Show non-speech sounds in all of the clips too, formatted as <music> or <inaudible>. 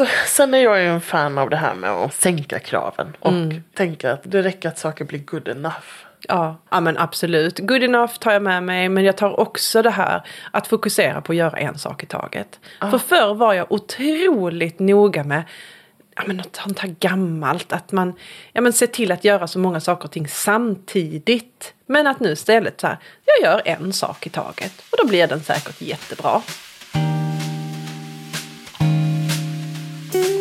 alltså sen är jag ju en fan av det här med att sänka kraven. Och Mm. tänka att det räcker att saker blir good enough. Ja, ja men absolut. Good enough tar jag med mig. Men jag tar också det här att fokusera på att göra en sak i taget. För förr var jag otroligt noga med ja, men något sånt här gammalt. Att man ja, men ser till att göra så många saker och ting samtidigt. Men att nu istället så här, jag gör en sak i taget. Och då blir den säkert jättebra.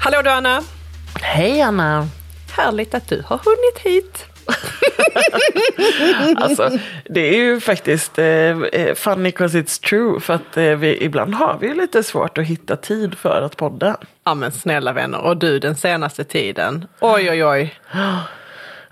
Hallå du Anna. Hej Anna! Härligt att du har hunnit hit. <laughs> Alltså, det är ju faktiskt eh, eh, funny cause it's true. För att eh, vi, ibland har vi ju lite svårt att hitta tid för att podda. Ja men snälla vänner. Och du den senaste tiden. Oj oj oj. <gasps>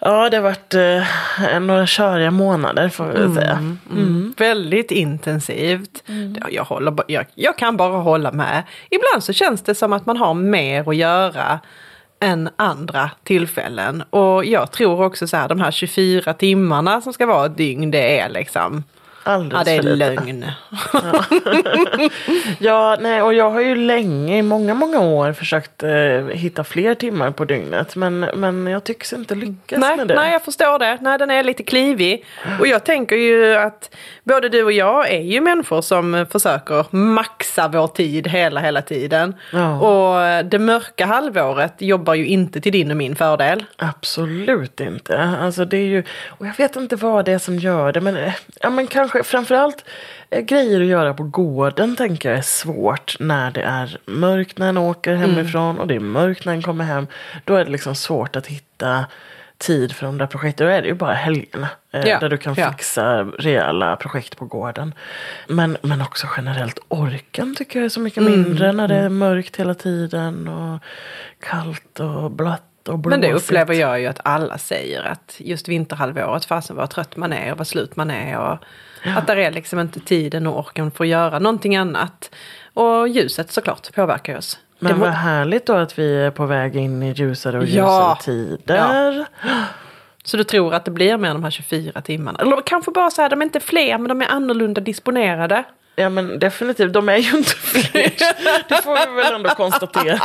Ja, det har varit eh, några köriga månader får vi väl säga. Mm. Väldigt intensivt. Ja, Jag, håller, jag, jag kan bara hålla med. Ibland så känns det som att man har mer att göra än andra tillfällen. Och jag tror också så här, de här 24 timmarna som ska vara ett dygn, det är liksom... Ja, Alldeles det är för lite. lögn. <laughs> Ja, nej, och jag har ju länge, i många, många år försökt eh, hitta fler timmar på dygnet. Men, men jag tycks inte lyckas Nej, med det. nej, jag förstår det. Nej, den är lite klivig. Och jag tänker ju att både du och jag är ju människor som försöker maxa vår tid hela, hela tiden. Ja. Och det mörka halvåret jobbar ju inte till din och min fördel. Absolut inte. Alltså det är ju, och jag vet inte vad det är som gör det. Men, eh, ja, men kanske framförallt eh, grejer att göra på gården tänker jag är svårt när det är mörkt när en åker Mm. hemifrån och det är mörkt när en kommer hem. Då är det liksom svårt att hitta tid för de där projekten. Då är det ju bara helgerna. eh, Ja, Där du kan ja. fixa rejäla projekt på gården. Men, men också generellt orken tycker jag är så mycket Mm, mindre när det är mörkt hela tiden. Och kallt och blött och blåsigt. Men det upplever jag ju att alla säger att just vinterhalvåret, fasen vad trött man är och vad slut man är. Och Att där är liksom inte tiden och orken för att göra någonting annat. Och ljuset såklart påverkar oss. Men Det vad härligt då att vi är på väg in i ljusare och ljusare Ja. tider. Så du tror att det blir mer de här 24 timmarna? Eller kanske bara så här, de är inte fler men de är annorlunda disponerade. Ja men definitivt, de är ju inte fler. <laughs> Det får vi väl ändå konstatera.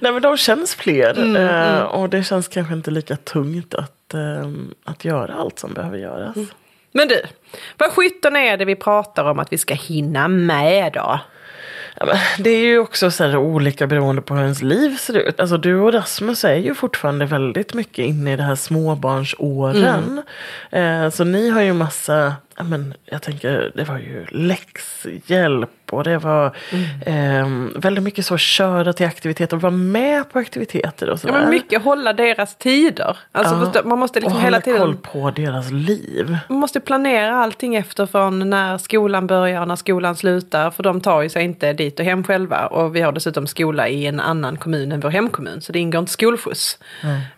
Nej men de känns fler. Mm, eh, Och det känns kanske inte lika tungt att, eh, att göra allt som behöver göras. Mm. Men du, vad sjutton är det vi pratar om att vi ska hinna med då? Ja, det är ju också så olika beroende på hur ens liv ser ut. Alltså du och Rasmus är ju fortfarande väldigt mycket inne i det här småbarnsåren. Eh, så ni har ju massa, men jag tänker det var ju läxhjälp och det var eh, väldigt mycket så köra till aktiviteter och vara med på aktiviteter och Ja, men mycket hålla deras tider. Alltså, Ja. förstå- Man måste liksom och hela tiden koll på deras liv. man måste planera allting efter från när skolan börjar och när skolan slutar. För de tar ju sig inte dit och hem själva. Och vi har dessutom skola i en annan kommun än vår hemkommun. Så det ingår inte skolskjuts.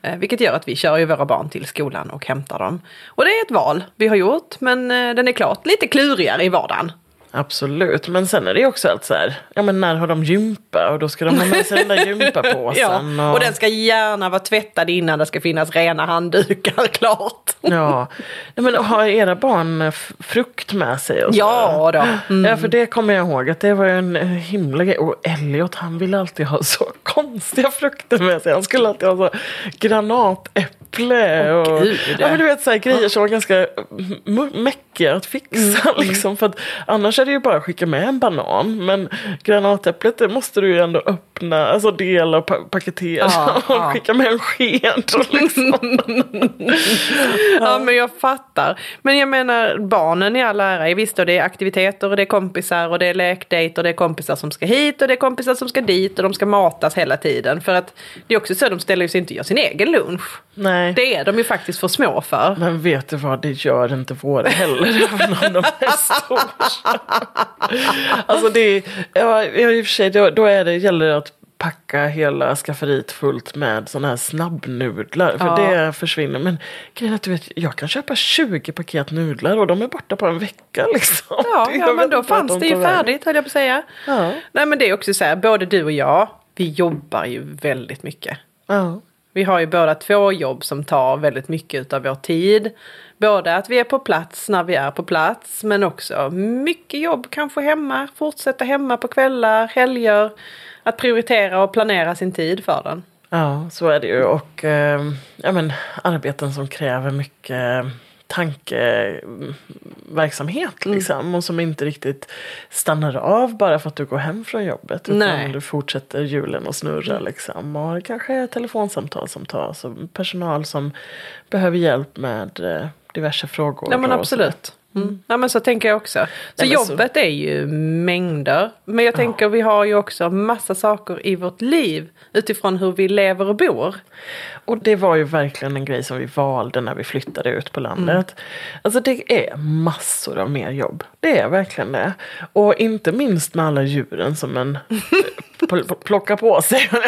Eh, vilket gör att vi kör ju våra barn till skolan och hämtar dem. Och det är ett val vi har gjort. Men eh, den är klart lite klurigare i vardagen. Absolut, men sen är det ju också allt så här, ja men när har de gympa och då ska de ha med sig den där <laughs> gympapåsen. Ja, och den ska gärna vara tvättad innan det ska finnas rena handdukar <laughs> klart. Ja, Nej, men har era barn frukt med sig? Och så? Ja då. Mm. Ja, för det kommer jag ihåg att det var en eh, himla grej. Och Elliot han ville alltid ha så <laughs> konstiga frukter med sig. Han skulle alltid ha så granatäpple Åh, och Gud. ja, men du vet, så här, grejer som var ganska mäckiga att fixa. Mm, Liksom, för att annars är det ju bara att skicka med en banan. Men granatäpplet det måste du ju ändå öppna öppna, alltså dela och pa- paketera Ja, <laughs> och ja. skicka med en sked. Liksom. <laughs> Ja men jag fattar. Men jag menar barnen i all ära, visst och det är aktiviteter och det är kompisar och det är lekdejt och det är kompisar som ska hit och det är kompisar som ska dit och de ska matas hela tiden. För att det är också så de ställer sig inte och gör sin egen lunch. Nej. Det är de ju faktiskt för små för. Men vet du vad, det gör inte våra heller, även om de är stora. <laughs> alltså det är, ja, i och för sig, då, då är det, gäller det att packa hela skafferiet fullt med sådana här snabbnudlar. För Ja. det försvinner. Men grejen är att du vet, jag kan köpa 20 paket nudlar och de är borta på en vecka <laughs> liksom. Ja, ja men då fanns de det ju färdigt höll jag på att säga. Ja. Nej men det är också så här, både du och jag, vi jobbar ju väldigt mycket. Ja. Vi har ju båda två jobb som tar väldigt mycket av vår tid. Både att vi är på plats när vi är på plats men också mycket jobb kanske hemma, fortsätta hemma på kvällar, helger. Att prioritera och planera sin tid för den. Ja, så är det ju. Och eh, ja, men, arbeten som kräver mycket tankeverksamhet. Mm. Liksom, och som inte riktigt stannar av bara för att du går hem från jobbet. Utan Nej. Mm. du fortsätter hjulen och snurra. Liksom. Och det kanske är telefonsamtal som tas. Och personal som behöver hjälp med eh, diverse frågor. Ja men absolut. Mm. Ja men så tänker jag också. Så Nej, men så- jobbet är ju mängder. Men jag tänker vi har ju också massa saker i vårt liv utifrån hur vi lever och bor. Och det var ju verkligen en grej som vi valde när vi flyttade ut på landet. Mm. Alltså det är massor av mer jobb. Det är verkligen det. Och inte minst med alla djuren som en <laughs> pl- plockar på sig. <laughs>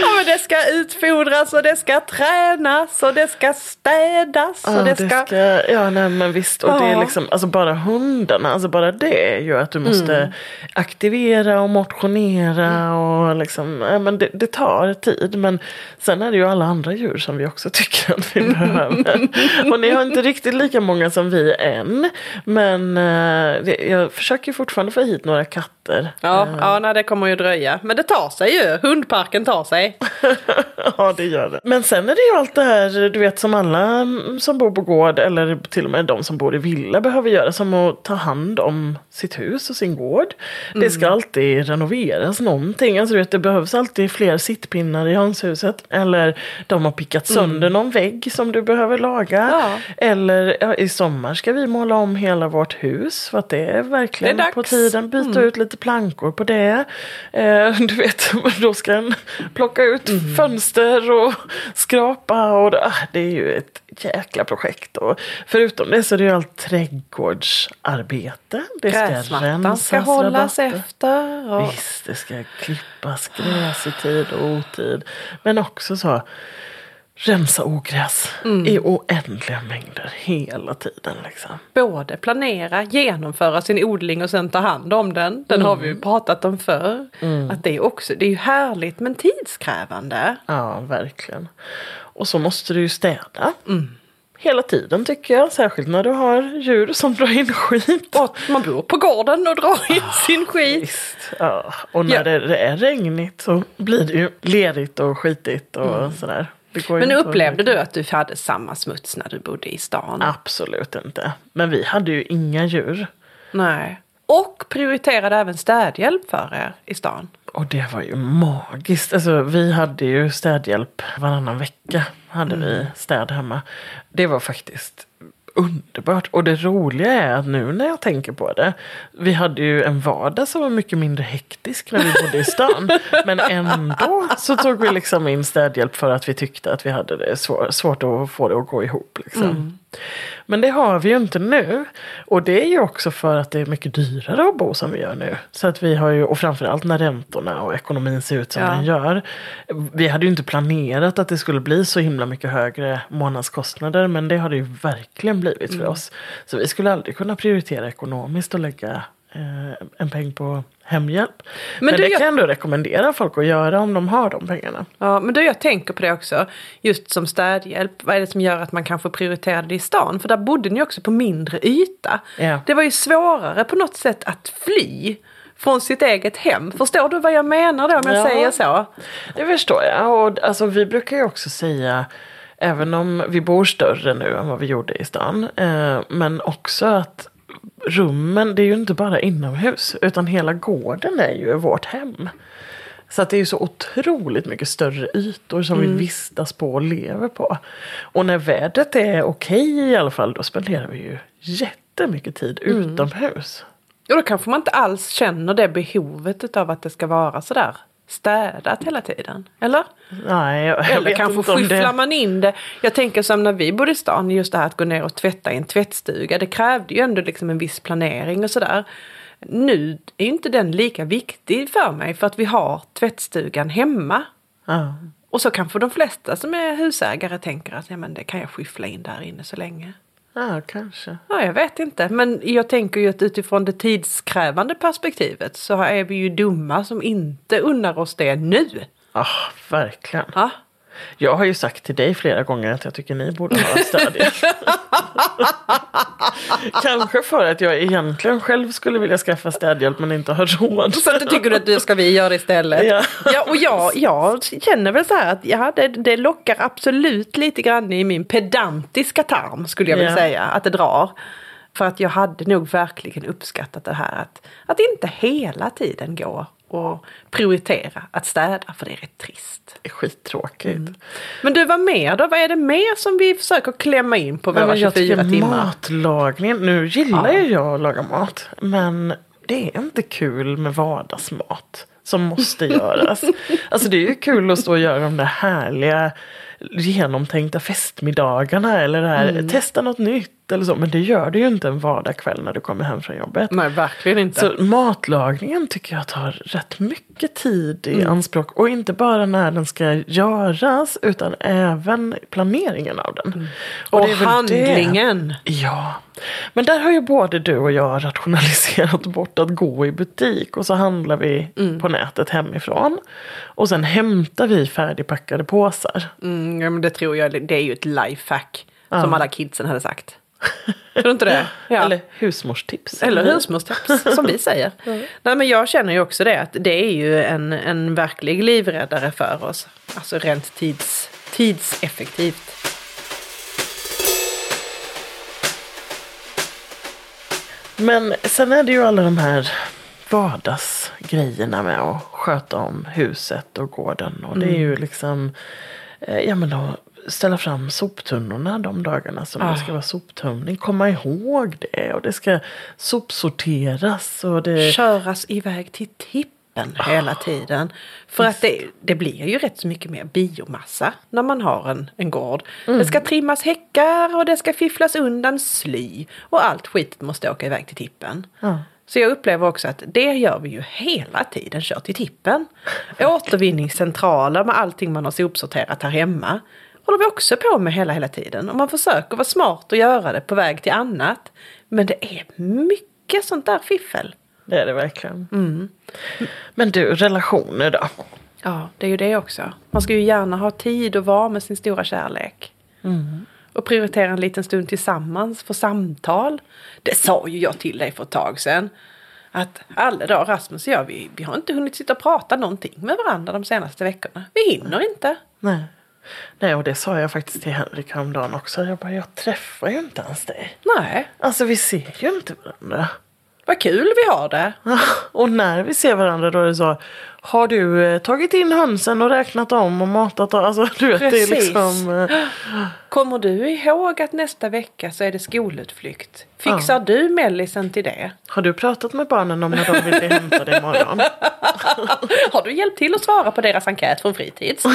Ja men det ska utfodras och det ska tränas och det ska städas och Ja, det ska... ja nej men visst. Och det är Ja. liksom, alltså bara hundarna, alltså bara det gör att du måste Mm. aktivera och motionera och liksom, ja, men det, det tar tid. Men sen är det ju alla andra djur som vi också <laughs> tycker att vi behöver. och ni har inte riktigt lika många som vi än. Men eh, jag försöker fortfarande få hit några cup katter. Ja, ja nej, det kommer ju dröja. Men det tar sig ju. Hundparken tar sig. <laughs> Ja, det gör det. Men sen är det ju allt det här, du vet, som alla mm, som bor på gård eller till och med de som bor i villa behöver göra. Som att ta hand om sitt hus och sin gård. Det ska Mm. alltid renoveras någonting. Alltså, du vet, det behövs alltid fler sittpinnar i hönshuset. Eller de har pickat sönder någon vägg som du behöver laga. Mm. Ja. Eller ja, i sommar ska vi måla om hela vårt hus. För att det är verkligen Det är på. Mm. tiden. Byta ut lite plankor på det. Eh, du vet, <laughs> då ska en plocka ut Mm. fönster och skrapa. Och det, ah, det är ju ett jäkla projekt. Och förutom det så är det ju allt trädgårdsarbete. Det ska rensas, ska hållas rabatter. efter. Och... Visst, det ska klippas gräs i tid och otid. Men också så rensa ogräs Mm. i oändliga mängder hela tiden. Liksom. Både planera, genomföra sin odling och sen ta hand om den. Den har vi Mm. ju pratat om förr. Att det är också, det är ju härligt men tidskrävande. Ja, verkligen. Och så måste du ju städa. Mm. Hela tiden tycker jag. Särskilt när du har djur som drar in skit. Och man bor på gården och drar in sin skit. Visst. Ja. Och när Ja. det, det är regnigt så blir det ju lerigt och skitigt och sådär. Mm. Men upplevde du att du hade samma smuts när du bodde i stan? Absolut inte. Men vi hade ju inga djur. Nej. Och prioriterade även städhjälp för er i stan. Och det var ju magiskt. Alltså, vi hade ju städhjälp varannan vecka. Hade vi städ hemma. Det var faktiskt underbart. Och det roliga är att nu när jag tänker på det. Vi hade ju en vardag som var mycket mindre hektisk när vi bodde i stan. <laughs> men ändå så tog vi liksom in städhjälp för att vi tyckte att vi hade det svår, svårt att få det att gå ihop. Liksom. Men det har vi ju inte nu. Och det är ju också för att det är mycket dyrare att bo som vi gör nu. Så att vi har ju, och framförallt när räntorna och ekonomin ser ut som Ja. den gör. Vi hade ju inte planerat att det skulle bli så himla mycket högre månadskostnader. Men det har det ju verkligen blivit Mm. för oss. Så vi skulle aldrig kunna prioritera ekonomiskt och lägga en peng på hemhjälp. Men, Men du, det kan jag ändå rekommendera folk att göra om de har de pengarna. Ja, men du, jag tänker på det också. Just som städhjälp. Vad är det som gör att man kanske prioriterar det i stan? För där bodde ni också på mindre yta. Ja. Det var ju svårare på något sätt att fly från sitt eget hem. Förstår du vad jag menar då om jag Ja. säger så? Det förstår jag. Och alltså, vi brukar ju också säga, även om vi bor större nu än vad vi gjorde i stan, eh, men också att rummen, det är ju inte bara inomhus utan hela gården är ju vårt hem. Så att det är ju så otroligt mycket större ytor som Mm. vi vistas på och lever på. Och när vädret är okej i alla fall då spenderar vi ju jättemycket tid Mm. utomhus. Och då kanske man inte alls känner det behovet av att det ska vara sådär städat hela tiden. Eller? Nej, jag, jag Eller kanske inte skyfflar det... man in det. Jag tänker som när vi bodde i stan, just det här att gå ner och tvätta i en tvättstuga. Det krävde ju ändå liksom en viss planering och sådär. Nu är inte den lika viktig för mig för att vi har tvättstugan hemma. Ja. Och så kanske de flesta som är husägare tänker att ja, men det kan jag skyffla in där inne så länge. Ja, kanske. Ja, jag vet inte. Men jag tänker ju att utifrån det tidskrävande perspektivet så är vi ju dumma som inte unnar oss det nu. Ja, verkligen. Ja. Jag har ju sagt till dig flera gånger att jag tycker ni borde ha städhjälp. <laughs> Kanske för att jag egentligen själv skulle vilja skaffa städhjälp men inte har råd. Så att du tycker att det ska vi göra istället? Ja. ja och jag, jag känner väl så här att ja, det, det lockar absolut lite grann i min pedantiska tarm skulle jag vilja Ja. säga. Att det drar. För att jag hade nog verkligen uppskattat det här att, att inte hela tiden gå och prioritera att städa för det är rätt trist. Det är skittråkigt. Men du, vad mer då? Vad är det mer som vi försöker klämma in på våra men jag 24 tycker timmar? matlagningen, nu gillar Ja. ju jag att laga mat. Men det är inte kul med vardagsmat som måste <laughs> göras. alltså det är ju kul att stå och göra de där härliga genomtänkta festmiddagarna eller det här, Mm. testa något nytt eller så. Men det gör du ju inte en vardagskväll när du kommer hem från jobbet. Nej, verkligen inte. Så matlagningen tycker jag tar rätt mycket tid Mm. i anspråk. Och inte bara när den ska göras utan även planeringen av den. Mm. och är väl det- handlingen. Ja, men där har ju både du och jag rationaliserat bort att gå i butik och så handlar vi Mm. på nätet hemifrån. Och sen hämtar vi färdigpackade påsar. Mm, ja, men det tror jag, det är ju ett lifehack. Som alla kidsen hade sagt. Tror du inte det? Ja. Eller husmorstips. Eller husmorstips, <laughs> som vi säger. Nej, men jag känner ju också det, att det är ju en, en verklig livräddare för oss. Alltså rent tids, tidseffektivt. Men sen är det ju alla de här vardagsgrejerna med att sköta om huset och gården. Och det är ju liksom, eh, ja men då ställa fram soptunnorna de dagarna som det ska vara soptömning. Komma ihåg det och det ska sopsorteras. Och det, Köras iväg till tippen hela tiden. För att det, det blir ju rätt så mycket mer biomassa när man har en, en gård. Det ska trimmas häckar och det ska fifflas undan sly. Och allt skitet måste åka iväg till tippen. Ja. Så jag upplever också att det gör vi ju hela tiden, kör till tippen. <laughs> Återvinningscentraler med allting man har sopsorterat här hemma. Håller vi också på med hela, hela tiden. Och man försöker vara smart och göra det på väg till annat. Men det är mycket sånt där fiffel. Det är det verkligen. Men du, relationer då? Ja, det är ju det också. Man ska ju gärna ha tid att vara med sin stora kärlek. Och prioritera en liten stund tillsammans för samtal. Det sa ju jag till dig för ett tag sedan. Att alla dagar Rasmus och jag, vi, vi har inte hunnit sitta och prata någonting med varandra de senaste veckorna. Vi hinner inte. Nej. Nej, och det sa jag faktiskt till Henrik häromdagen också. Jag bara, jag träffar ju inte ens dig. Nej, Alltså vi ser ju inte varandra. vad kul vi har det. <laughs> Och när vi ser varandra då är det så. Har du eh, tagit in hönsen och räknat om och matat dem? Alltså du vet det är liksom. eh, Kommer du ihåg att nästa vecka så är det skolutflykt? Fixar du mellisen till det? Har du pratat med barnen om när de vill bli hämtade imorgon? <laughs> Har du hjälpt till att svara på deras enkät från fritids? <laughs>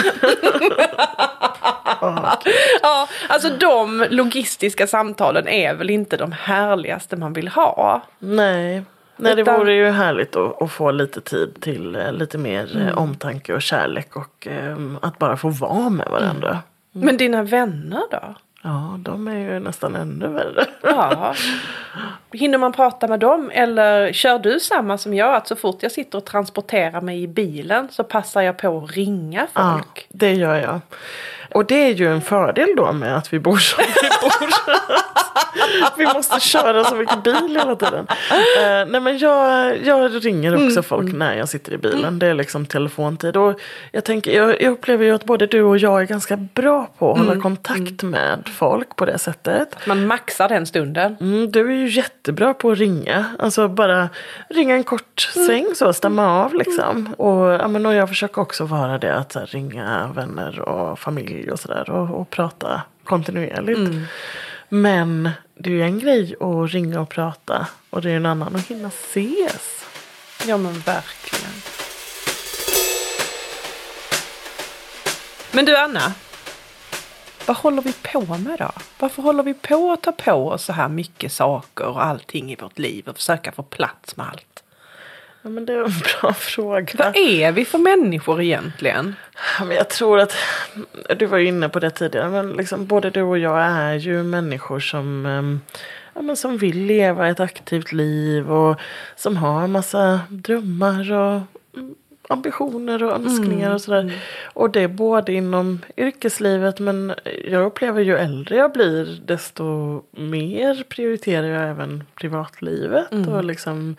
ja, alltså de logistiska samtalen är väl inte de härligaste man vill ha. Nej. Nej, det Utan- vore ju härligt att, att få lite tid till eh, lite mer Mm. eh, omtanke och kärlek och eh, att bara få vara med varandra. Men dina vänner då? Ja, de är ju nästan ännu värre. Ja. <laughs> Hinner man prata med dem eller kör du samma som jag? Att så fort jag sitter och transporterar mig i bilen så passar jag på att ringa Ja, folk. det gör jag. Och det är ju en fördel då med att vi bor som vi bor. <laughs> vi måste köra så mycket bil hela tiden. Eh, nej men jag, jag ringer också Mm. folk när jag sitter i bilen. Det är liksom telefontid. Och jag, tänker, jag, jag upplever ju att både du och jag är ganska bra på att Mm. hålla kontakt med folk på det sättet. Man maxar den stunden. Mm, du är ju jätte jättebra på att ringa. Alltså bara ringa en kort sväng så, stämma av liksom. Och, ja, men, och jag försöker också vara det att här, ringa vänner och familj och sådär och, och prata kontinuerligt. Men det är ju en grej att ringa och prata och det är en annan att hinna ses. Ja men verkligen. Men du Anna. Vad håller vi på med då? Varför håller vi på att ta på oss så här mycket saker och allting i vårt liv och försöka få plats med allt? Ja, men det är en <laughs> bra fråga. Vad är vi för människor egentligen? Ja, men jag tror att, du var ju inne på det tidigare, men liksom, både du och jag är ju människor som, ehm, ja, men som vill leva ett aktivt liv och som har en massa drömmar och mm, ambitioner och önskningar och sådär. Och det är både inom yrkeslivet men jag upplever ju äldre jag blir desto mer prioriterar jag även privatlivet. Och liksom,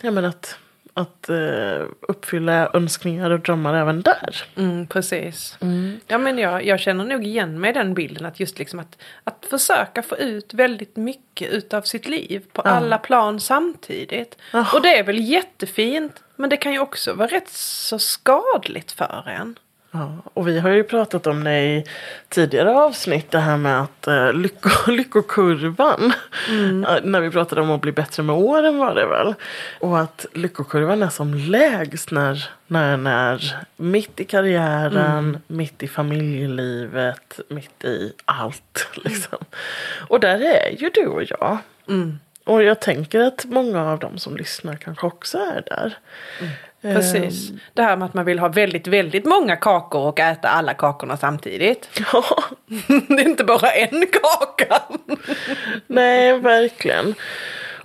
ja men att, att eh, uppfylla önskningar och drömmar även där. Mm, precis. Ja, men jag, jag känner nog igen mig i den bilden att just liksom att, att försöka få ut väldigt mycket utav sitt liv på alla plan samtidigt. Ja. Och det är väl jättefint men det kan ju också vara rätt så skadligt för en. Ja, och vi har ju pratat om det i tidigare avsnitt, det här med att uh, lycko, <laughs> lyckokurvan, eh, när vi pratade om att bli bättre med åren var det väl. Och att lyckokurvan är som lägst när, när den är mitt i karriären, mitt i familjelivet, mitt i allt. <laughs> Liksom. Och där är ju du och jag. Och jag tänker att många av dem som lyssnar kanske också är där. Precis. Det här med att man vill ha väldigt, väldigt många kakor och äta alla kakorna samtidigt. <laughs> Ja, <laughs> det är inte bara en kaka. <laughs> nej verkligen.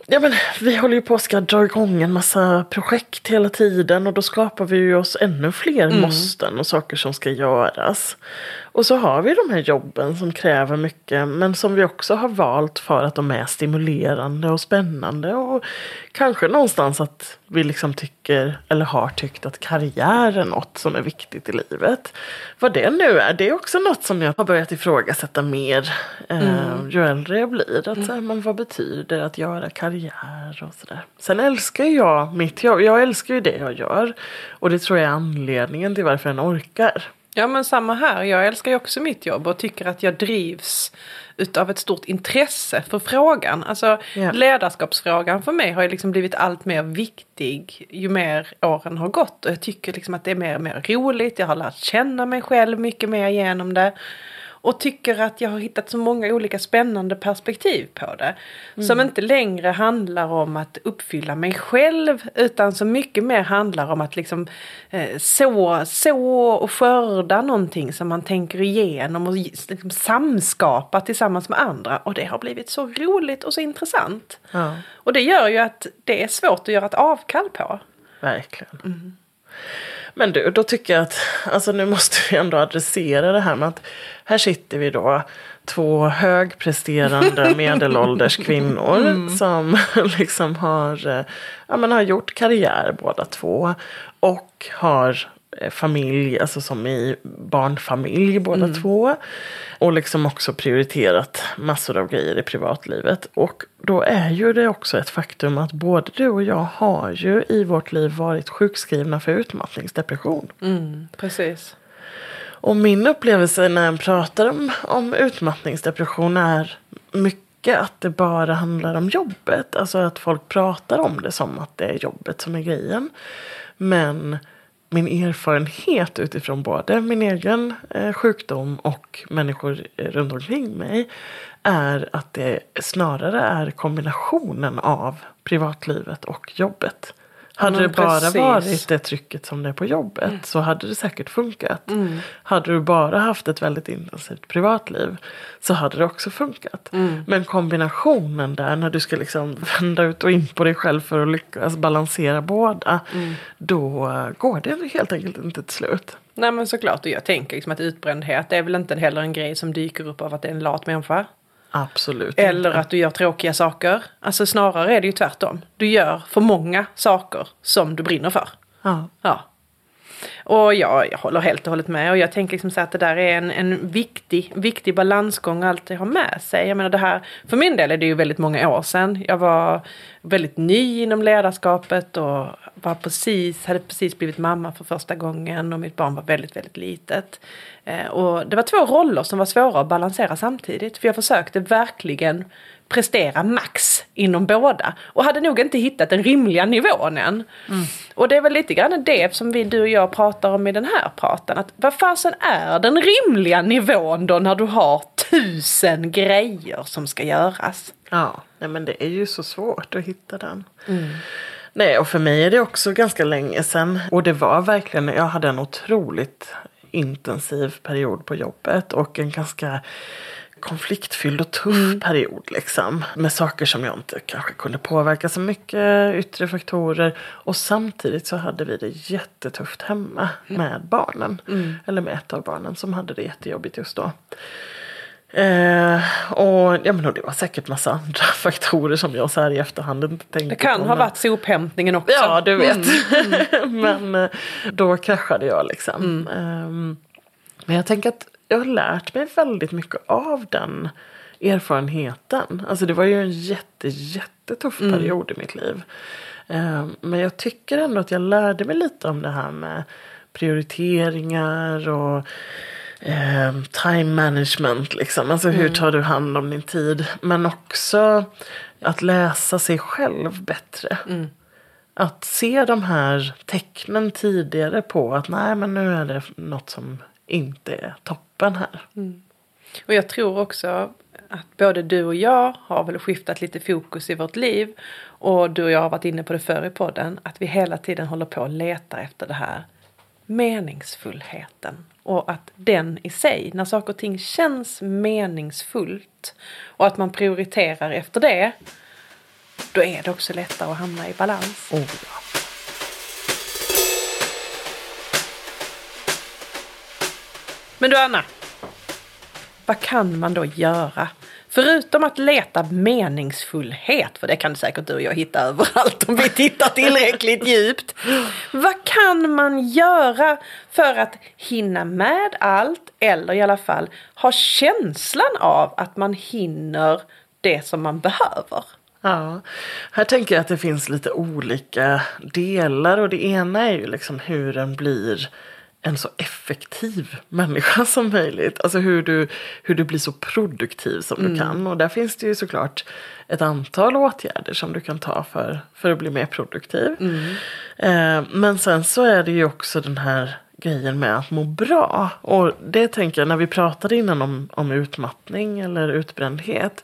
Ja, men vi håller ju på att dra igång en massa projekt hela tiden och då skapar vi ju oss ännu fler måsten och saker som ska göras. Och så har vi de här jobben som kräver mycket men som vi också har valt för att de är stimulerande och spännande och kanske någonstans att vi liksom tycker eller har tyckt att karriär är något som är viktigt i livet. Vad det nu är, det är också något som jag har börjat ifrågasätta mer eh, ju äldre jag blir. Att, här, men vad betyder att göra karriär och sådär. Sen älskar jag mitt jobb, jag älskar ju det jag gör. Och det tror jag är anledningen till varför jag orkar. Ja men samma här, jag älskar ju också mitt jobb och tycker att jag drivs utav ett stort intresse för frågan. Alltså Ja. ledarskapsfrågan för mig har ju liksom blivit allt mer viktig ju mer åren har gått. Och jag tycker liksom att det är mer och mer roligt, jag har lärt känna mig själv mycket mer genom det. Och tycker att jag har hittat så många olika spännande perspektiv på det. Som inte längre handlar om att uppfylla mig själv utan som mycket mer handlar om att liksom eh, så, så och skörda någonting som man tänker igenom och liksom samskapa tillsammans med andra. Och det har blivit så roligt och så intressant. Ja, Och det gör ju att det är svårt att göra ett avkall på. verkligen. Men du, då tycker jag att alltså nu måste vi ändå adressera det här med att här sitter vi då två högpresterande <laughs> medelålders kvinnor som <laughs> liksom har, eh, ja, men har gjort karriär båda två och har familj, alltså som i barnfamilj båda två. Och liksom också prioriterat massor av grejer i privatlivet. Och då är ju det också ett faktum att både du och jag har ju i vårt liv varit sjukskrivna för utmattningsdepression. Mm, precis. Och min upplevelse när jag pratar om, om utmattningsdepression är mycket att det bara handlar om jobbet. Alltså att folk pratar om det som att det är jobbet som är grejen. Men min erfarenhet utifrån både min egen eh, sjukdom och människor eh, runt omkring mig är att det snarare är kombinationen av privatlivet och jobbet. Hade det bara precis. varit det trycket som det är på jobbet så hade det säkert funkat. Hade du bara haft ett väldigt intensivt privatliv så hade det också funkat. Men kombinationen där när du ska liksom <laughs> vända ut och in på dig själv för att lyckas balansera båda. Då eh, går det helt enkelt inte till slut. Nej men såklart och jag tänker liksom att utbrändhet är väl inte heller en grej som dyker upp av att det är en lat människa. Absolut Eller inte. att du gör tråkiga saker. Alltså snarare är det ju tvärtom. Du gör för många saker som du brinner för. Ja. Ja. Och jag, jag håller helt och hållet med och jag tänker liksom så att det där är en, en viktig, viktig balansgång att alltid ha med sig. Jag menar det här, för min del är det ju väldigt många år sedan. Jag var väldigt ny inom ledarskapet och var precis, hade precis blivit mamma för första gången och mitt barn var väldigt, väldigt litet. Eh, och det var två roller som var svåra att balansera samtidigt. För jag försökte verkligen prestera max inom båda. Och hade nog inte hittat den rimliga nivån än. Mm. Och det är väl lite grann det som vi, du och jag pratar om i den här pratan. Att vad fasen är den rimliga nivån då när du har tusen grejer som ska göras? Ja, nej men det är ju så svårt att hitta den. Mm. Nej, och för mig är det också ganska länge sedan. Och det var verkligen, jag hade en otroligt intensiv period på jobbet och en ganska konfliktfylld och tuff mm. period liksom. Med saker som jag inte kanske kunde påverka så mycket, yttre faktorer. Och samtidigt så hade vi det jättetufft hemma mm. med barnen. Mm. Eller med ett av barnen som hade det jättejobbigt just då. Eh, och ja, men det var säkert massa andra <laughs> faktorer som jag så här i efterhand inte tänkte Det kan på, ha varit sophämtningen också. Ja, du vet. Mm. <laughs> men eh, då kraschade jag liksom. Eh, men jag tänker att jag har lärt mig väldigt mycket av den erfarenheten. Alltså det var ju en jätte, jättetuff mm. period i mitt liv. Eh, men jag tycker ändå att jag lärde mig lite om det här med prioriteringar och eh, time management. Liksom. Alltså hur mm. tar du hand om din tid? Men också att läsa sig själv bättre. Mm. Att se de här tecknen tidigare på att nej men nu är det något som inte är toppen här. Mm. Och jag tror också att både du och jag har väl skiftat lite fokus i vårt liv. Och du och jag har varit inne på det förr i podden. Att vi hela tiden håller på att leta efter det här meningsfullheten. Och att den i sig, när saker och ting känns meningsfullt och att man prioriterar efter det. Då är det också lättare att hamna i balans. Oh, ja. Men du Anna. Vad kan man då göra? Förutom att leta meningsfullhet, för det kan säkert du och jag hitta överallt om vi tittar tillräckligt <laughs> djupt. Vad kan man göra för att hinna med allt eller i alla fall ha känslan av att man hinner det som man behöver? Ja, här tänker jag att det finns lite olika delar och det ena är ju liksom hur den blir en så effektiv människa <laughs> som möjligt. Alltså hur du, hur du blir så produktiv som mm. du kan. Och där finns det ju såklart ett antal åtgärder som du kan ta för, för att bli mer produktiv. Mm. Eh, men sen så är det ju också den här grejen med att må bra. Och det tänker jag när vi pratade innan om, om utmattning eller utbrändhet.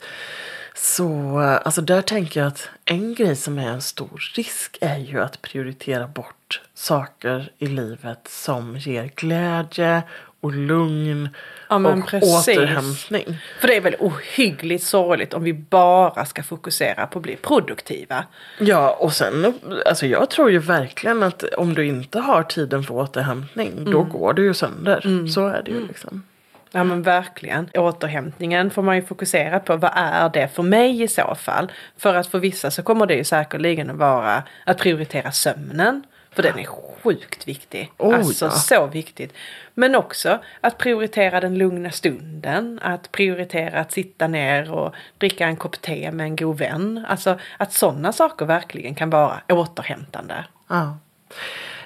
Så alltså där tänker jag att en grej som är en stor risk är ju att prioritera bort saker i livet som ger glädje och lugn ja, och precis. återhämtning. För det är väl ohyggligt sorgligt om vi bara ska fokusera på att bli produktiva. Ja och sen, alltså jag tror ju verkligen att om du inte har tiden för återhämtning mm. då går du ju sönder. Mm. Så är det ju liksom. Ja men verkligen. Återhämtningen får man ju fokusera på. Vad är det för mig i så fall? För att för vissa så kommer det ju säkerligen att vara att prioritera sömnen. För den är sjukt viktig. Oh, alltså ja. så viktigt. Men också att prioritera den lugna stunden. Att prioritera att sitta ner och dricka en kopp te med en god vän. Alltså att sådana saker verkligen kan vara återhämtande. Ja.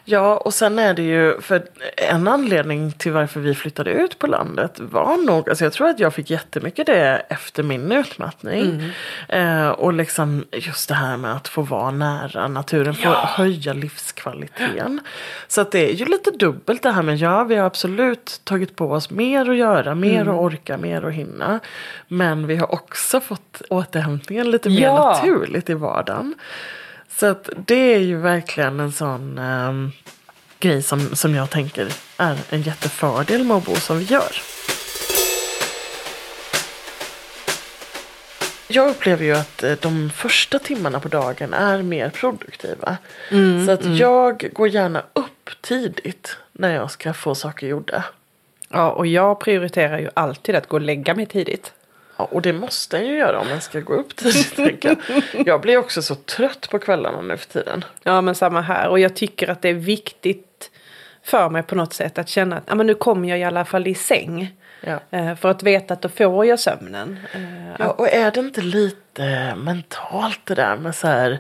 Ja, och sen är det ju, för en anledning till varför vi flyttade ut på landet var nog, alltså jag tror att jag fick jättemycket det efter min utmattning. Mm. Eh, och liksom just det här med att få vara nära naturen, få ja. höja livskvaliteten. Så att det är ju lite dubbelt det här med, ja vi har absolut tagit på oss mer att göra, mer mm. att orka, mer att hinna. Men vi har också fått återhämtningen lite mer ja. naturligt i vardagen. Så att det är ju verkligen en sån um, grej som, som jag tänker är en jättefördel med att bo som vi gör. Jag upplever ju att eh, de första timmarna på dagen är mer produktiva. Mm, så att mm. jag går gärna upp tidigt när jag ska få saker gjorda. Ja, och jag prioriterar ju alltid att gå och lägga mig tidigt. Ja, och det måste en ju göra om man ska gå upp <laughs> tidigt. jag. jag blir också så trött på kvällarna nu för tiden. Ja men samma här och jag tycker att det är viktigt för mig på något sätt att känna att ja, men nu kommer jag i alla fall i säng. Ja. Eh, För att veta att då får jag sömnen. Eh, Ja, och är det inte lite mentalt det där med så här.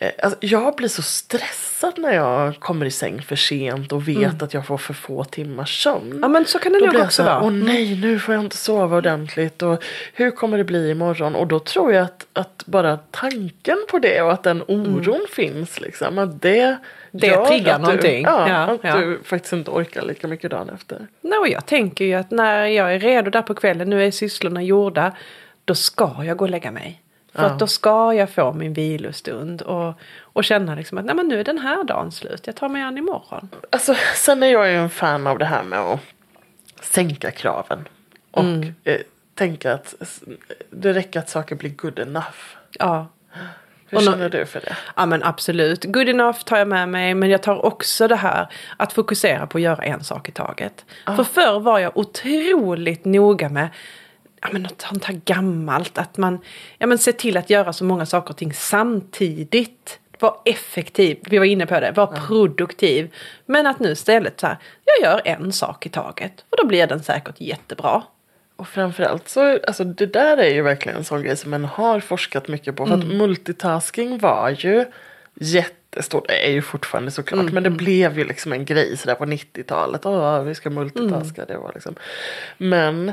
Eh, Alltså, jag blir så stressad när jag kommer i säng för sent och vet att jag får för få timmars sömn. Ja men så kan det nog också vara. Mm. åh nej nu får jag inte sova ordentligt och hur kommer det bli imorgon? Och då tror jag att, att bara tanken på det och att den oron finns liksom. Att det Mm. Det gör triggar att någonting. Du, ja, Ja, att ja. du faktiskt inte orkar lika mycket dagen efter. Nej, och jag tänker ju att när jag är redo där på kvällen, nu är sysslorna gjorda, då ska jag gå och lägga mig. För Ja. att då ska jag få min vilostund och, och känna liksom att nej men nu är den här dagen slut, jag tar mig an imorgon. Alltså, sen är jag ju en fan av det här med att sänka kraven. Och Mm. eh, tänka att det räcker att saker blir good enough. Ja. Hur Och känner du för det? Ja men absolut. Good enough tar jag med mig men jag tar också det här att fokusera på att göra en sak i taget. För förr var jag otroligt noga med ja, men något sånt här gammalt. Att man ja, men ser till att göra så många saker och ting samtidigt. Var effektiv, vi var inne på det, var produktiv. Men att nu istället så här, jag gör en sak i taget. Och då blir den säkert jättebra. Och framförallt så, alltså det där är ju verkligen en sån grej som man har forskat mycket på. För Mm. att multitasking var ju jättestort, det är ju fortfarande såklart. Mm, Men det blev ju liksom en grej sådär på 90-talet. Åh, vi ska multitaska. Mm. Det var liksom. Men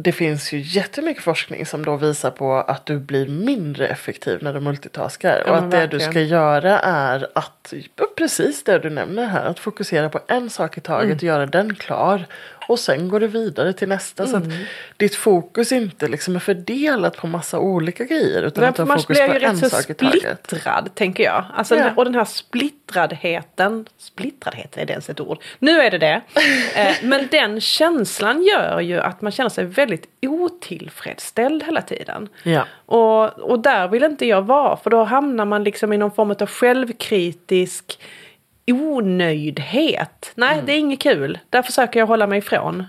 det finns ju jättemycket forskning som då visar på att du blir mindre effektiv när du multitaskar. Ja, och att det verkligen. du ska göra är att, precis det du nämner här, att fokusera på en sak i taget Mm. och göra den klar. Och sen går du vidare till nästa. Så Mm. att ditt fokus inte liksom är fördelat på massa olika grejer. Utan Men att du har man fokus blir på ju en rätt så sak i taget. splittrad, tänker jag. Alltså, Ja. den här- Och den här splittradheten, splittradheten är det ens ett ord? Nu är det det. <laughs> eh, men den känslan gör ju att man känner sig väldigt otillfredsställd hela tiden. Ja. Och, och där vill inte jag vara, för då hamnar man liksom i någon form av självkritisk onöjdhet. Nej, Mm. det är inget kul. Där försöker jag hålla mig ifrån.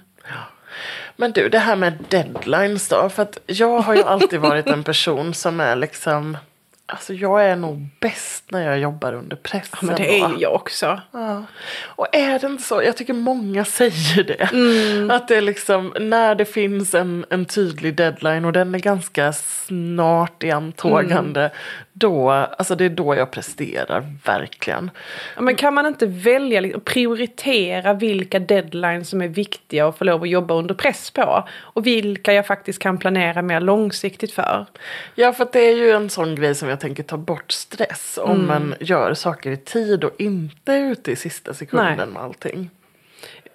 Men du, det här med deadlines då. För att jag har ju alltid varit en person som är liksom Alltså jag är nog bäst när jag jobbar under press. Ja, men det är ju jag också. Ja. Och är det inte så? Jag tycker många säger det. Mm. Att det är liksom när det finns en, en tydlig deadline och den är ganska snart i antågande. Mm. Då, alltså det är då jag presterar, verkligen. Ja, men kan man inte välja liksom, prioritera vilka deadlines som är viktiga och få lov att jobba under press på? Och vilka jag faktiskt kan planera mer långsiktigt för? Ja, för det är ju en sån grej som jag tänker ta bort stress om Mm. man gör saker i tid och inte är ute i sista sekunden Nej. med allting.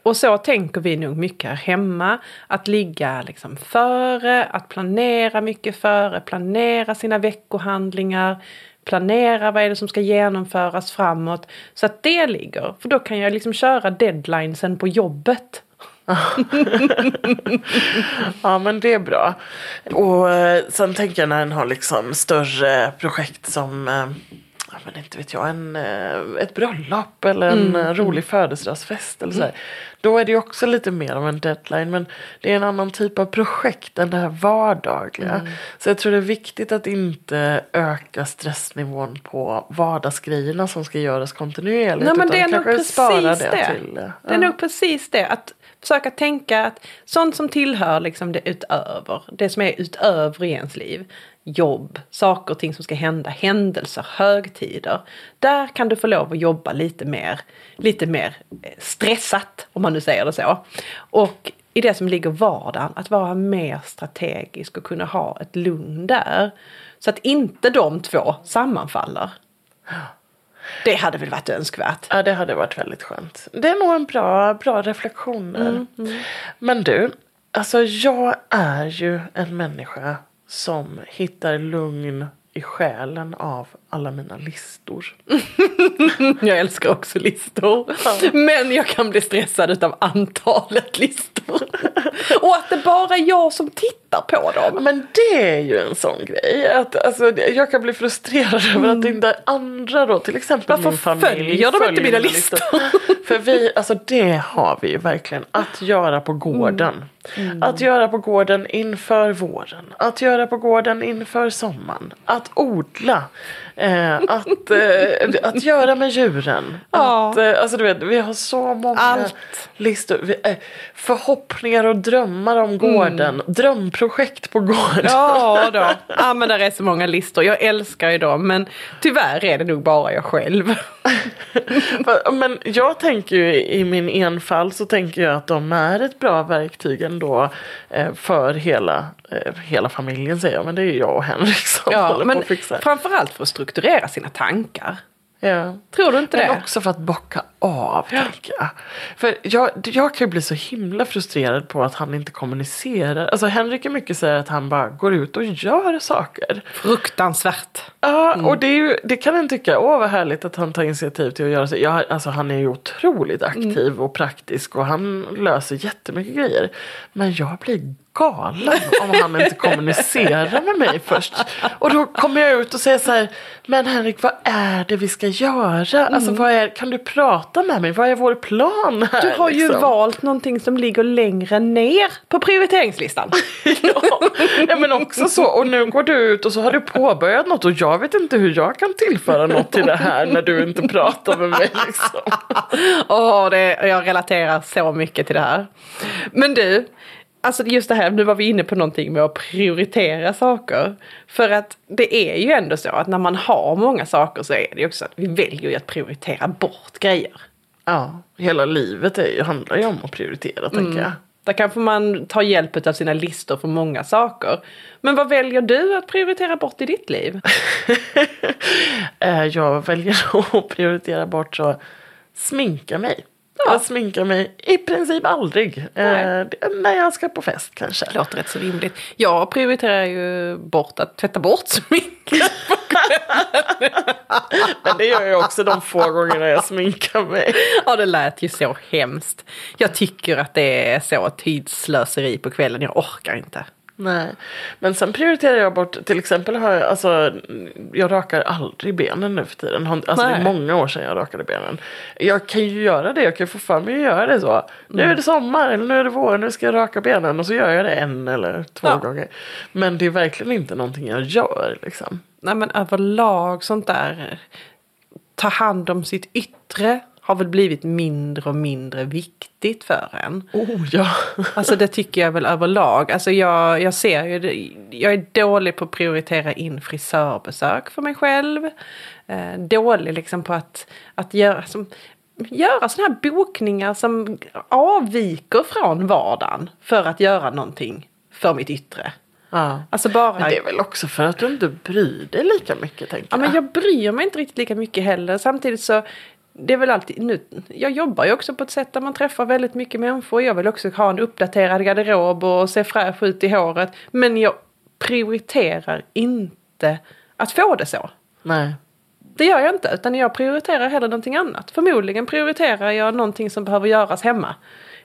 Och så tänker vi nog mycket här hemma. Att ligga liksom före, att planera mycket före, planera sina veckohandlingar, planera vad är det som ska genomföras framåt. Så att det ligger, för då kan jag liksom köra deadlinesen på jobbet. <laughs> Ja, men det är bra. Och eh, sen tänker jag när en har liksom större projekt som eh, men inte vet jag, en, eh, ett bröllop eller en Mm, eh, rolig födelsedagsfest eller så här. Då är det också lite mer av en deadline men det är en annan typ av projekt än det här vardagliga. Mm. Så jag tror det är viktigt att inte öka stressnivån på vardagsgrejerna som ska göras kontinuerligt. Nej men det är nog kanske precis spara det. till, eh, Det är nog precis det. Att försöka tänka att sånt som tillhör liksom det utöver, det som är utöver i ens liv. Jobb, saker och ting som ska hända, händelser, högtider. Där kan du få lov att jobba lite mer, lite mer eh, stressat om man nu säger det så. Och i det som ligger vardagen, att vara mer strategisk och kunna ha ett lugn där. Så att inte de två sammanfaller. Det hade väl varit önskvärt. Ja, det hade varit väldigt skönt. Det är nog en bra, bra reflektion där. Men du, alltså jag är ju en människa som hittar lugn i själen av alla mina listor. <laughs> Jag älskar också listor. Men jag kan bli stressad av antalet listor. Och att det bara är jag som tittar på dem. Men det är ju en sån grej. Att, alltså, jag kan bli frustrerad <laughs> över att inte andra då, till exempel Varför min familj. följer de inte mina listor? <laughs> För vi, alltså det har vi ju verkligen. Att göra på gården. Att göra på gården inför våren. Att göra på gården inför sommaren. Att odla. Eh, att, eh, att göra med djuren. Ja. Att, eh, alltså du vet, vi har så många Allt. listor. Vi, eh, förhoppningar och drömmar om gården. Drömprojekt på gården. Ja då. Ja men där är så många listor. Jag älskar ju dem men tyvärr är det nog bara jag själv. <laughs> Men jag tänker ju i min enfald så tänker jag att de är ett bra verktyg ändå eh, för hela, eh, hela familjen säger jag. Men det är ju jag och Henrik som Ja, håller på men att fixa. framförallt för att strukturera sina tankar. Ja. Tror du inte Men det? också för att bocka av, tänker jag. För jag, jag kan ju bli så himla frustrerad på att han inte kommunicerar. Alltså Henrik är mycket säger att han bara går ut och gör saker. Fruktansvärt. Ja, och det, ju, det kan en tycka, åh vad härligt att han tar initiativ till att göra så. Ja, alltså han är ju otroligt aktiv och praktisk och han löser jättemycket grejer. Men jag blir galen om han inte kommunicerar med mig först. Och då kommer jag ut och säger så här, men Henrik vad är det vi ska göra? Alltså vad är, kan du prata med mig? Vad är vår plan här? Du har ju liksom? valt någonting som ligger längre ner på prioriteringslistan. <laughs> ja, ja, men också så. Och nu går du ut och så har du påbörjat något och jag vet inte hur jag kan tillföra något till det här när du inte pratar med mig. Liksom. <laughs> Åh, det, jag relaterar så mycket till det här. Men du, alltså just det här, nu var vi inne på någonting med att prioritera saker. För att det är ju ändå så att när man har många saker så är det ju också att vi väljer ju att prioritera bort grejer. Ja, hela livet är ju, handlar ju om att prioritera tänker jag. Där kanske man tar hjälp av sina listor för många saker. Men vad väljer du att prioritera bort i ditt liv? <laughs> Eh, Jag väljer <laughs> att prioritera bort så sminka mig. Ja. Jag sminkar mig i princip aldrig. Eh, Nej. det- när jag ska på fest kanske. Låter rätt så rimligt. Jag prioriterar ju bort att tvätta bort <laughs> sminket. Men det gör jag också de få gångerna jag sminkar mig. Ja, det lät ju så hemskt. Jag tycker att det är så tidslöseri på kvällen. Jag orkar inte. Nej, men sen prioriterar jag bort, till exempel har jag, alltså, jag rakar aldrig benen nu för tiden. Alltså det är många år sedan jag rakade benen. Jag kan ju göra det, jag kan ju få för mig att göra det så. Nu Mm. är det sommar eller nu är det vår, nu ska jag raka benen och så gör jag det en eller två Ja. gånger. Men det är verkligen inte någonting jag gör liksom. Nej men överlag sånt där. Ta hand om sitt yttre har väl blivit mindre och mindre viktigt för en. Oh ja. <laughs> Alltså det tycker jag väl överlag. Alltså jag, jag ser ju, det, jag är dålig på att prioritera in frisörbesök för mig själv. Eh, dålig liksom på att, att göra, som, göra sådana här bokningar som avviker från vardagen för att göra någonting för mitt yttre. ja. Alltså bara... Men det är väl också för att du inte bryr dig lika mycket tänker Ja, men jag bryr mig inte riktigt lika mycket heller. Samtidigt så, det är väl alltid nu, jag jobbar ju också på ett sätt där man träffar väldigt mycket människor. Jag vill också ha en uppdaterad garderob och se fräsch ut i håret. Men jag prioriterar inte att få det så. Nej. Det gör jag inte, utan jag prioriterar hellre någonting annat. Förmodligen prioriterar jag någonting som behöver göras hemma.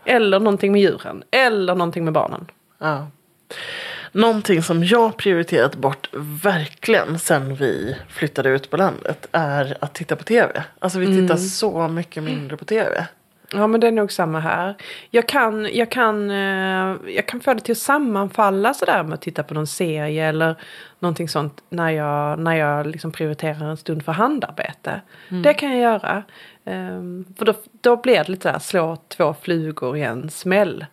Eller någonting med djuren. Eller någonting med barnen. Ja. Någonting som jag prioriterat bort verkligen sen vi flyttade ut på landet är att titta på tv. Alltså vi tittar så mycket mindre på tv. Ja men det är nog samma här. Jag kan, jag kan, eh, jag kan få det till att sammanfalla sådär med att titta på någon serie eller någonting sånt när jag, när jag liksom prioriterar en stund för handarbete. Det kan jag göra. Ehm, för då, då blir det lite där slå två flugor i en smäll.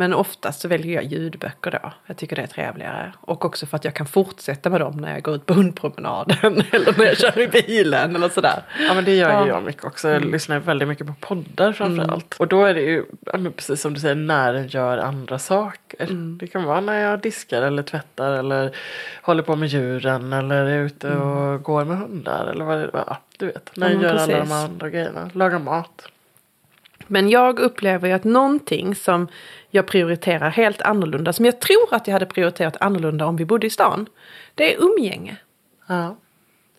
Men oftast så väljer jag ljudböcker då. Jag tycker det är trevligare. Och också för att jag kan fortsätta med dem när jag går ut på hundpromenaden <laughs> eller när jag kör i bilen eller sådär. Ja men det gör Ja. ju jag mycket också. Jag lyssnar väldigt mycket på poddar framförallt. Och då är det ju ja, precis som du säger när en gör andra saker. Det kan vara när jag diskar eller tvättar eller håller på med djuren eller är ute och går med hundar eller vad det är. Ja, du vet. När Ja, jag men gör alla de precis. andra grejerna. Lagar mat. Men jag upplever ju att någonting som jag prioriterar helt annorlunda, som jag tror att jag hade prioriterat annorlunda om vi bodde i stan, det är umgänge. Ja.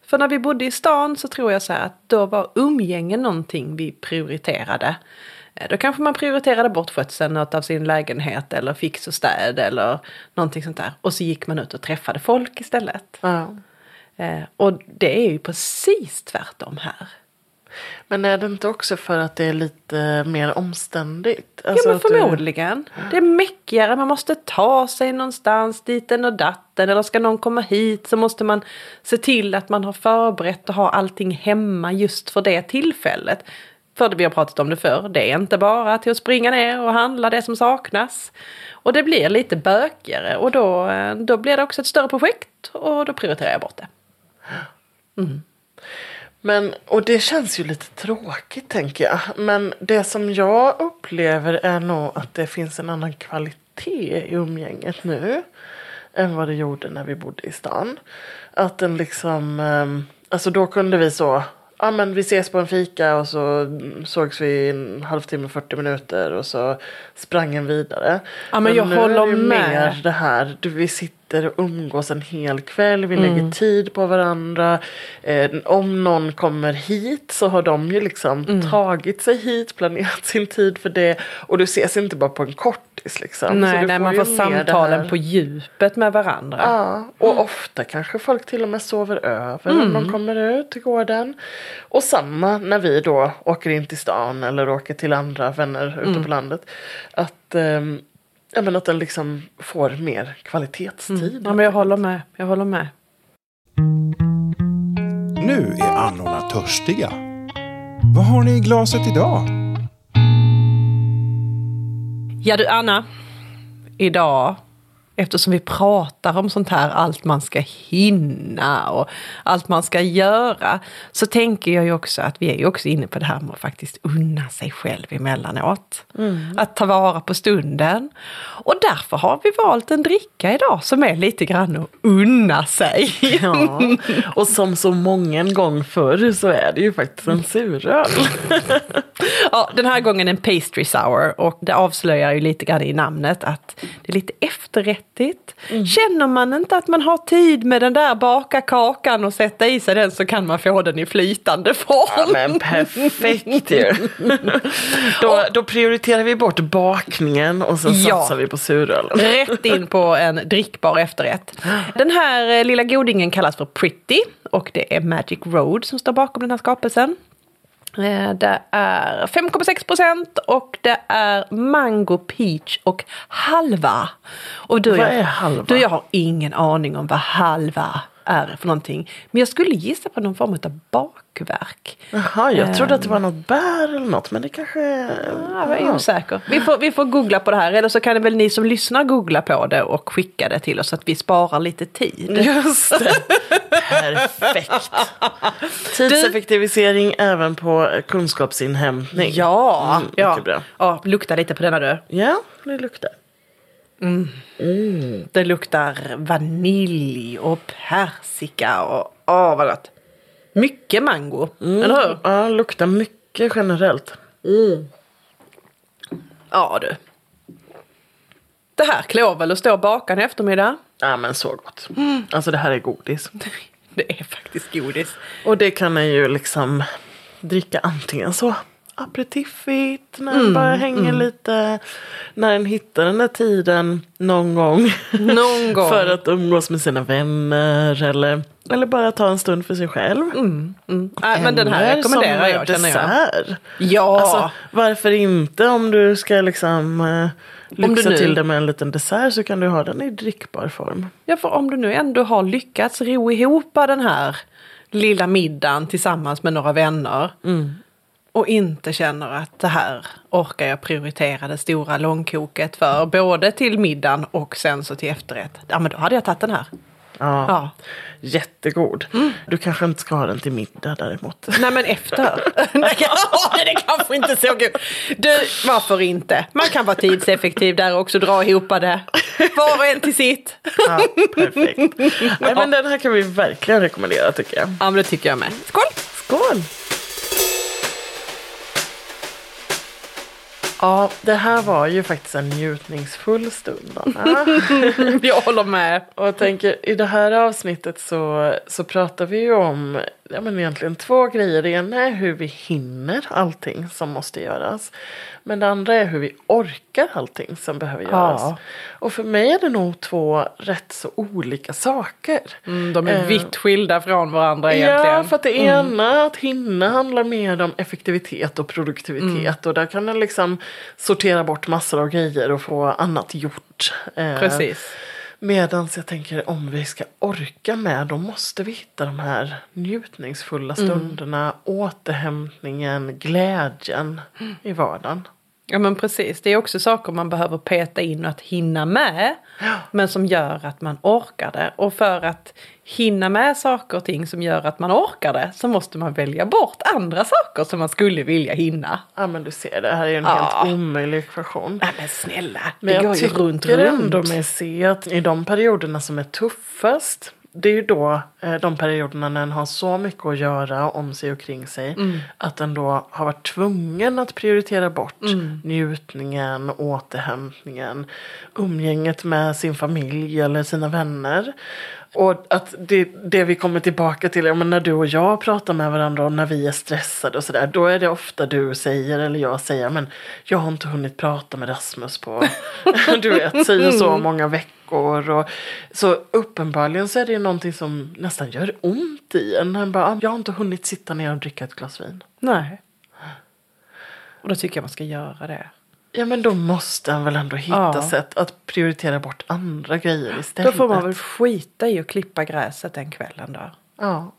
För när vi bodde i stan så tror jag så här att då var umgänge någonting vi prioriterade. Eh, Då kanske man prioriterade bort skötseln av sin lägenhet eller fix och städ eller någonting sånt där. Och så gick man ut och träffade folk istället. Ja. Eh, Och det är ju precis tvärtom här. Men är det inte också för att det är lite mer omständigt? Ja Alltså men att du- förmodligen. Det är mäckigare, man måste ta sig någonstans diten och datten. Eller ska någon komma hit så måste man se till att man har förberett och har allting hemma just för det tillfället. För det vi har pratat om det förr, det är inte bara till att springa ner och handla det som saknas. Och det blir lite bökigare och då, eh, då blir det också ett större projekt och då prioriterar jag bort det. Men, och det känns ju lite tråkigt tänker jag. Men det som jag upplever är nog att det finns en annan kvalitet i umgänget nu. Än vad det gjorde när vi bodde i stan. Att den liksom, ehm, alltså då kunde vi så, ja men vi ses på en fika och så sågs vi i en halvtimme, 40 minuter och så sprang en vidare. Ja, men jag nu håller är det med. mer det här, du, vi sitter och umgås en hel kväll, vi lägger tid på varandra. Eh, om någon kommer hit så har de ju liksom tagit sig hit, planerat sin tid för det. Och du ses inte bara på en kortis liksom. Så nej, du nej, man får mer det samtalen på djupet med varandra. Ja, och ofta kanske folk till och med sover över om de kommer ut till gården. Och samma när vi då åker in till stan eller åker till andra vänner ute på landet. Att, ehm, ja, men att den liksom får mer kvalitetstid. Ja, men jag håller med. Jag håller med. Nu är annorna törstiga. Vad har ni i glaset idag? Ja du Anna, idag eftersom vi pratar om sånt här, allt man ska hinna och allt man ska göra, så tänker jag ju också att vi är ju också inne på det här med att faktiskt unna sig själv emellanåt. Att ta vara på stunden. Och därför har vi valt en dricka idag som är lite grann att unna sig. Ja, <laughs> och som så många gång förr så är det ju faktiskt en suröl. <laughs> Ja, den här gången en pastry sour och det avslöjar ju lite grann i namnet att det är lite efterrättigt. Känner man inte att man har tid med den där baka kakan och sätta i sig den så kan man få den i flytande form. Ja, men perfekt ju. <laughs> då, då prioriterar vi bort bakningen och sen Ja. satsar vi på surölen. Rätt in på en drickbar efterrätt. Den här eh, lilla godingen kallas för Pretty och det är Magic Road som står bakom den här skapelsen. Eh, Det är 5,6 procent och det är mango, peach och halva. Och du, Vad är halva? Du, jag har ingen aning om vad halva är för någonting. Men jag skulle gissa på någon form av bakverk. Jaha, jag trodde att det var något bär eller något. Men det kanske... Ja, jag är osäker. Vi får, vi får googla på det här. Eller så kan det väl ni som lyssnar googla på det och skicka det till oss så att vi sparar lite tid. Just det. Perfekt. <laughs> Tidseffektivisering även på kunskapsinhämtning. Ja, Mm, ja. bra. ja, lukta lite på denna du. Ja, det luktar. Det luktar vanilj och persika och åh vad gott. Mycket mango, eller hur? Ja, luktar mycket generellt. Ja du. Det här klår väl att stå och baka en eftermiddag? Ja, men så gott. Mm. Alltså det här är godis. <laughs> Det är faktiskt godis. Och det kan man ju liksom dricka antingen så aperitifigt när den Mm, bara hänger lite. När den hittar den där tiden någon gång. Någon <laughs> gång. för att umgås med sina vänner eller, eller bara ta en stund för sig själv. Mm, Nej, men den här rekommenderar jag känner jag. Ja, Alltså, varför inte om du ska liksom eh, lyxa nu- till det med en liten dessert så kan du ha den i drickbar form. ja, för om du nu ändå har lyckats ro ihop den här lilla middagen tillsammans med några vänner. Och inte känner att det här orkar jag prioritera det stora långkoket för. Både till middagen och sen så till efterrätt. Ja men då hade jag tagit den här. Ja, Ja. Jättegod. Du kanske inte ska ha den till middag däremot. Nej men efter. <laughs> Nej, det är kanske inte så god. Du, varför inte? Man kan vara tidseffektiv där och också dra ihop det. Var och en till sitt. Ja, perfekt. <laughs> Nej, men den här kan vi verkligen rekommendera tycker jag. Ja men det tycker jag med. Skål! Skål! Ja, det här var ju faktiskt en njutningsfull stund. Anna. <laughs> Jag håller med. Och tänker, i det här avsnittet så, så pratar vi ju om ja, men egentligen två grejer. Det ena är hur vi hinner allting som måste göras. Men det andra är hur vi orkar allting som behöver göras. Ja. Och för mig är det nog två rätt så olika saker. Mm, de är Eh, vitt skilda från varandra egentligen. Ja, för att det ena, att hinna, handlar mer om effektivitet och produktivitet. Och där kan den liksom sortera bort massor av grejer och få annat gjort. Eh, Precis. Medan jag tänker om vi ska orka med då måste vi hitta de här njutningsfulla stunderna, återhämtningen, glädjen i vardagen. Ja men precis, det är också saker man behöver peta in och att hinna med. Men som gör att man orkar det. Och för att hinna med saker och ting som gör att man orkar det så måste man välja bort andra saker som man skulle vilja hinna. Ja men du ser, det här är ju en Ja. helt omöjlig ekvation. Nej men snälla, Men det går jag ju tycker runt ändå runt. mig se att i de perioderna som är tuffast det är ju då eh, de perioderna när en har så mycket att göra om sig och kring sig. Mm. Att den då har varit tvungen att prioritera bort Mm. njutningen, återhämtningen, umgänget med sin familj eller sina vänner. Och att det, det vi kommer tillbaka till, ja, men när du och jag pratar med varandra och när vi är stressade och sådär. Då är det ofta du säger eller jag säger, men jag har inte hunnit prata med Rasmus på, <laughs> du vet, säger så många veckor. Och, så uppenbarligen så är det ju någonting som nästan gör ont i en. Bara, jag har inte hunnit sitta ner och dricka ett glas vin. Nej. Och då tycker jag man ska göra det. Ja men då måste han väl ändå hitta Ja. sätt att prioritera bort andra grejer istället. Då får man väl skita i att klippa gräset den kvällen då. Ja.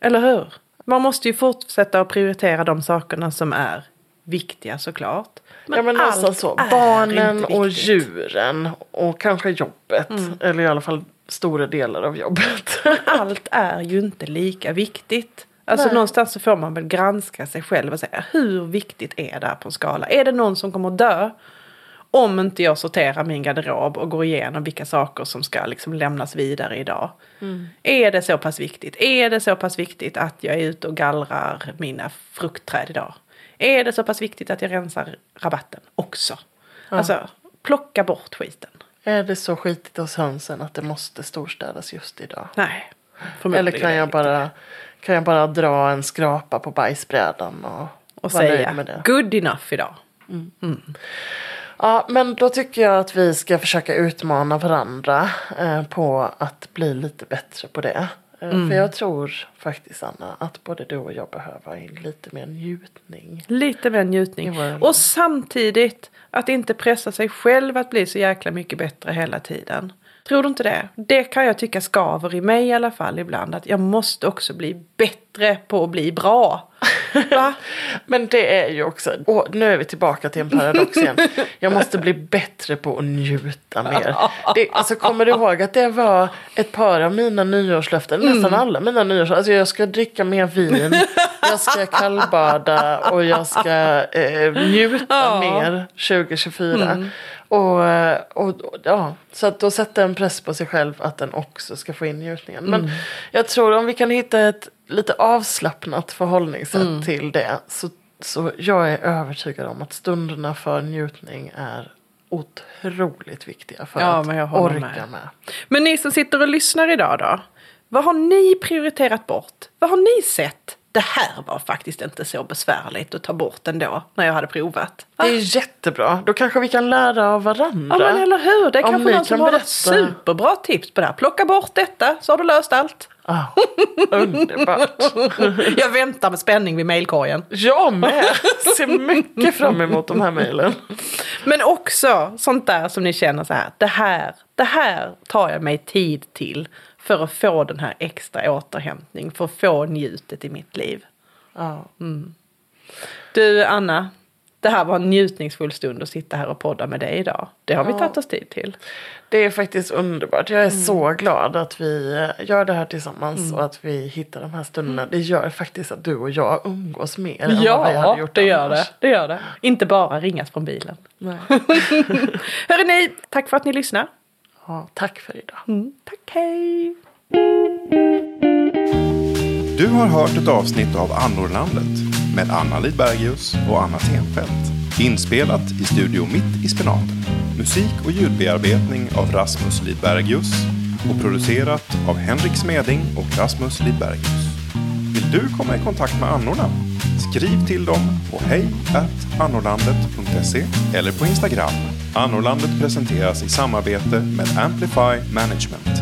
Eller hur? Man måste ju fortsätta att prioritera de sakerna som är viktiga såklart. ja men nästan allt så. är Barnen och djuren och kanske jobbet. Mm. Eller i alla fall stora delar av jobbet. <laughs> Allt är ju inte lika viktigt. Alltså Nej. någonstans så får man väl granska sig själv och säga hur viktigt är det här på en skala? Är det någon som kommer dö? Om inte jag sorterar min garderob och går igenom vilka saker som ska liksom lämnas vidare idag. Är det så pass viktigt? Är det så pass viktigt att jag är ute och gallrar mina fruktträd idag? Är det så pass viktigt att jag rensar rabatten också? Alltså, plocka bort skiten. är det så skitigt hos hönsen att det måste storstädas just idag? Nej. Eller kan jag bara, kan jag bara dra en skrapa på bajsbrädan och, Och säga good enough idag. Ja, men då tycker jag att vi ska försöka utmana varandra eh, på att bli lite bättre på det. Eh, För jag tror faktiskt Anna att både du och jag behöver in lite mer njutning. Lite mer njutning. Och samtidigt att inte pressa sig själv att bli så jäkla mycket bättre hela tiden. Tror du inte det? Det kan jag tycka skaver i mig i alla fall ibland. Att jag måste också bli bättre på att bli bra. <laughs> Men det är ju också, och nu är vi tillbaka till en paradox igen. Jag måste bli bättre på att njuta mer. Det, alltså kommer du ihåg att det var ett par av mina nyårslöften, nästan alla mina nyårslöften. Alltså jag ska dricka mer vin, jag ska kallbada och jag ska eh, njuta Ja. mer 2024. Och, eh, och, och ja, så att då sätta en press på sig själv att den också ska få in njutningen. Men jag tror om vi kan hitta ett lite avslappnat förhållningssätt till det. Så, så jag är övertygad om att stunderna för njutning är otroligt viktiga för Ja, att orka med. med. Men ni som sitter och lyssnar idag då? Vad har ni prioriterat bort? Vad har ni sett? Det här var faktiskt inte så besvärligt att ta bort ändå när jag hade provat. Det är jättebra. Då kanske vi kan lära av varandra. Ja men eller hur, det är Om kanske någon som kan har ett superbra tips på det här. Plocka bort detta så har du löst allt. Ah, underbart. <laughs> Jag väntar med spänning vid mailkorgen. Jag med. Ser mycket fram emot de här mejlen. Men också sånt där som ni känner så här, det här, det här tar jag mig tid till för att få den här extra återhämtning, för att få njutet i mitt liv. Ja. Du Anna, det här var en njutningsfull stund att sitta här och podda med dig idag. Det har vi Ja. tagit oss tid till. Det är faktiskt underbart. Jag är Mm. så glad att vi eh, gör det här tillsammans och att vi hittar de här stunderna. Det gör faktiskt att du och jag umgås mer än vad vi hade gjort det gör annars. det. Det gör det. Inte bara ringas från bilen. Nej. <laughs> Hörrni, ni, tack för att ni lyssnar. Ja, tack för idag. Mm, tack, hej! Du har hört ett avsnitt av Annorlandet med Anna Lidbergius och Anna Tenfelt. Inspelat i Studio Mitt i Spenaten. Musik och ljudbearbetning av Rasmus Lidbergius och producerat av Henrik Smeding och Rasmus Lidbergius. Vill du komma i kontakt med annorna? Skriv till dem på hej annorlandet.se eller på Instagram. Annorlandet presenteras i samarbete med Amplify Management.